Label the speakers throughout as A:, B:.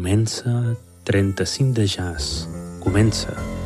A: Comença 35 de jazz. Comença.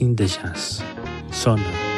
A: 35 de jazz.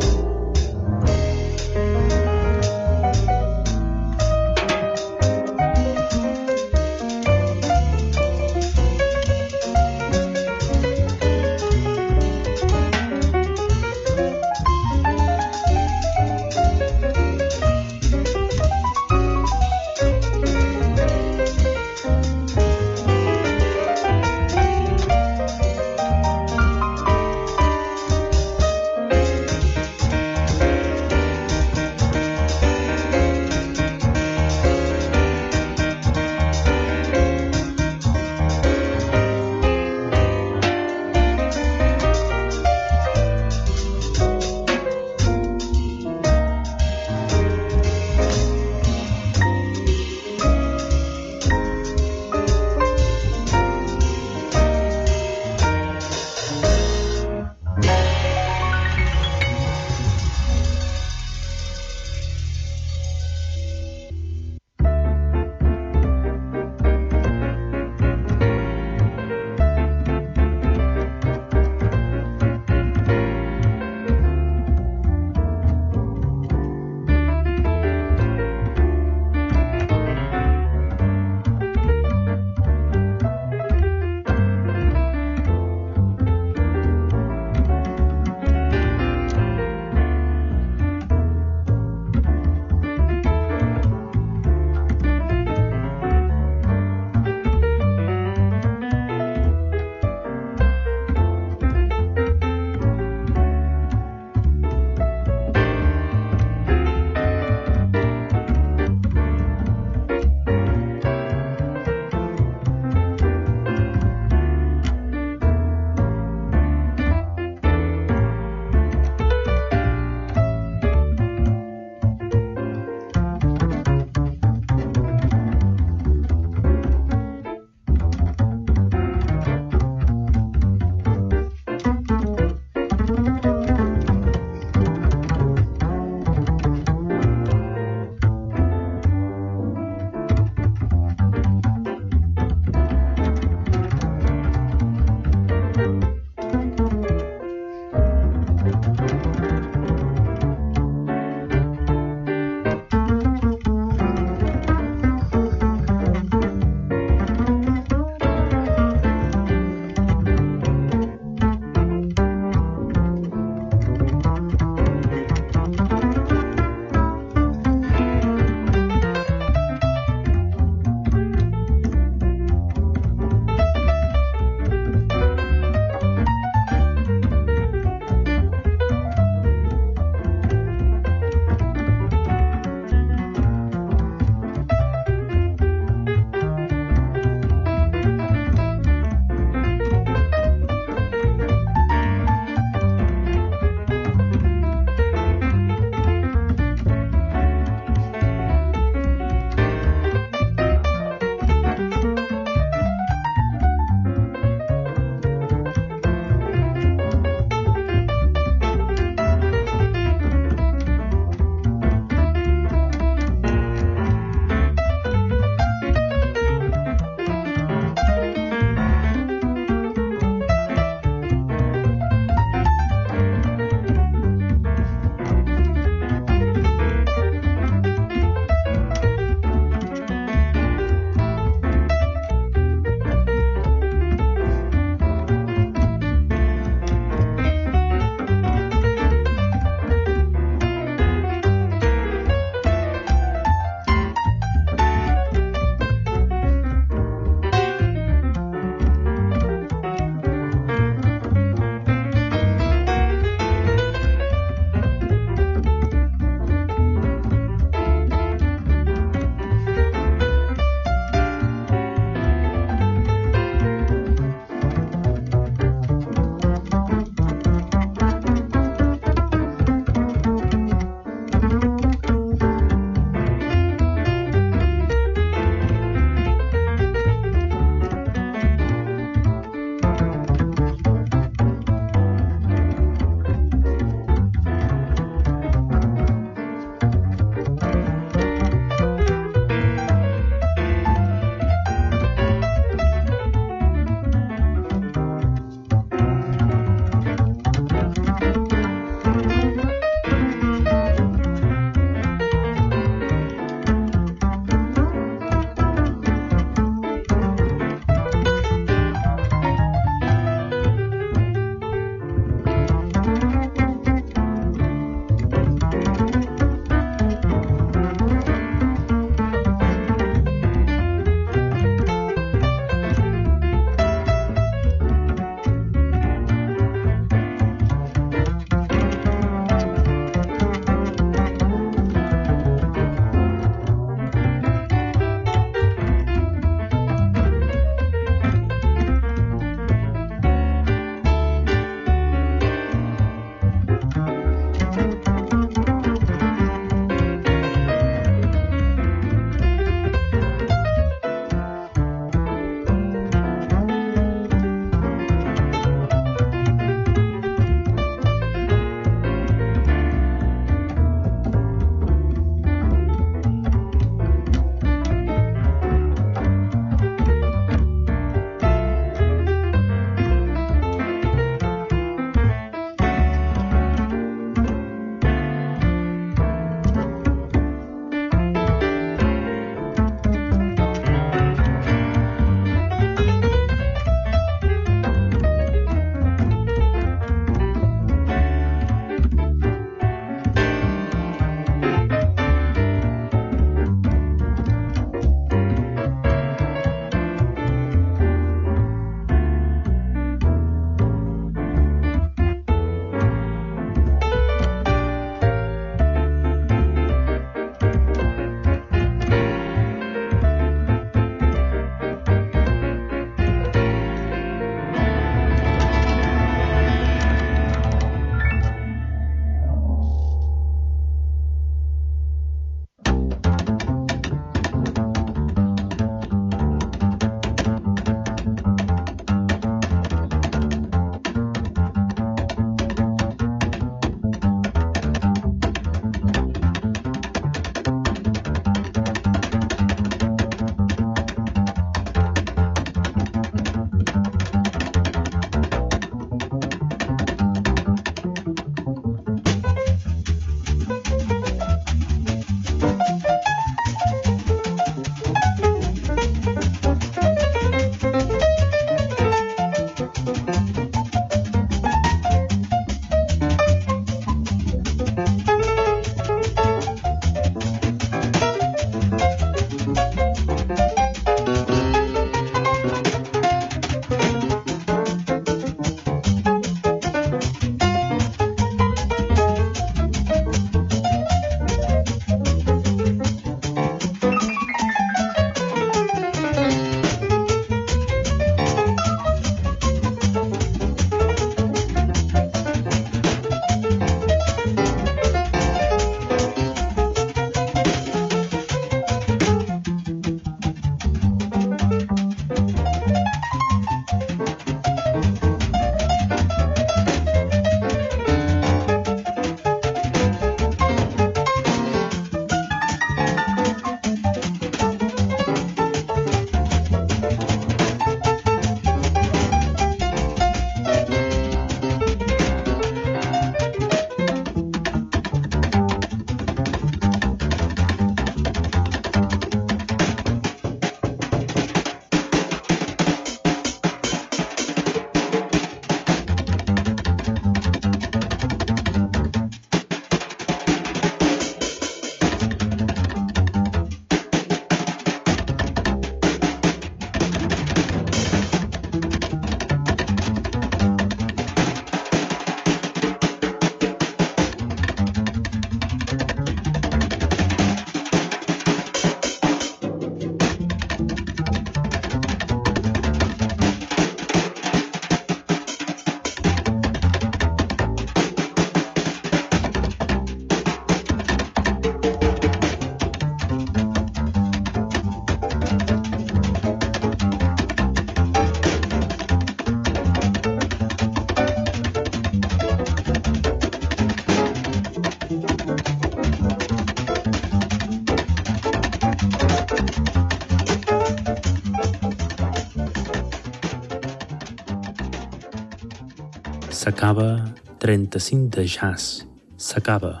A: S'acaba 35 de jazz. S'acaba.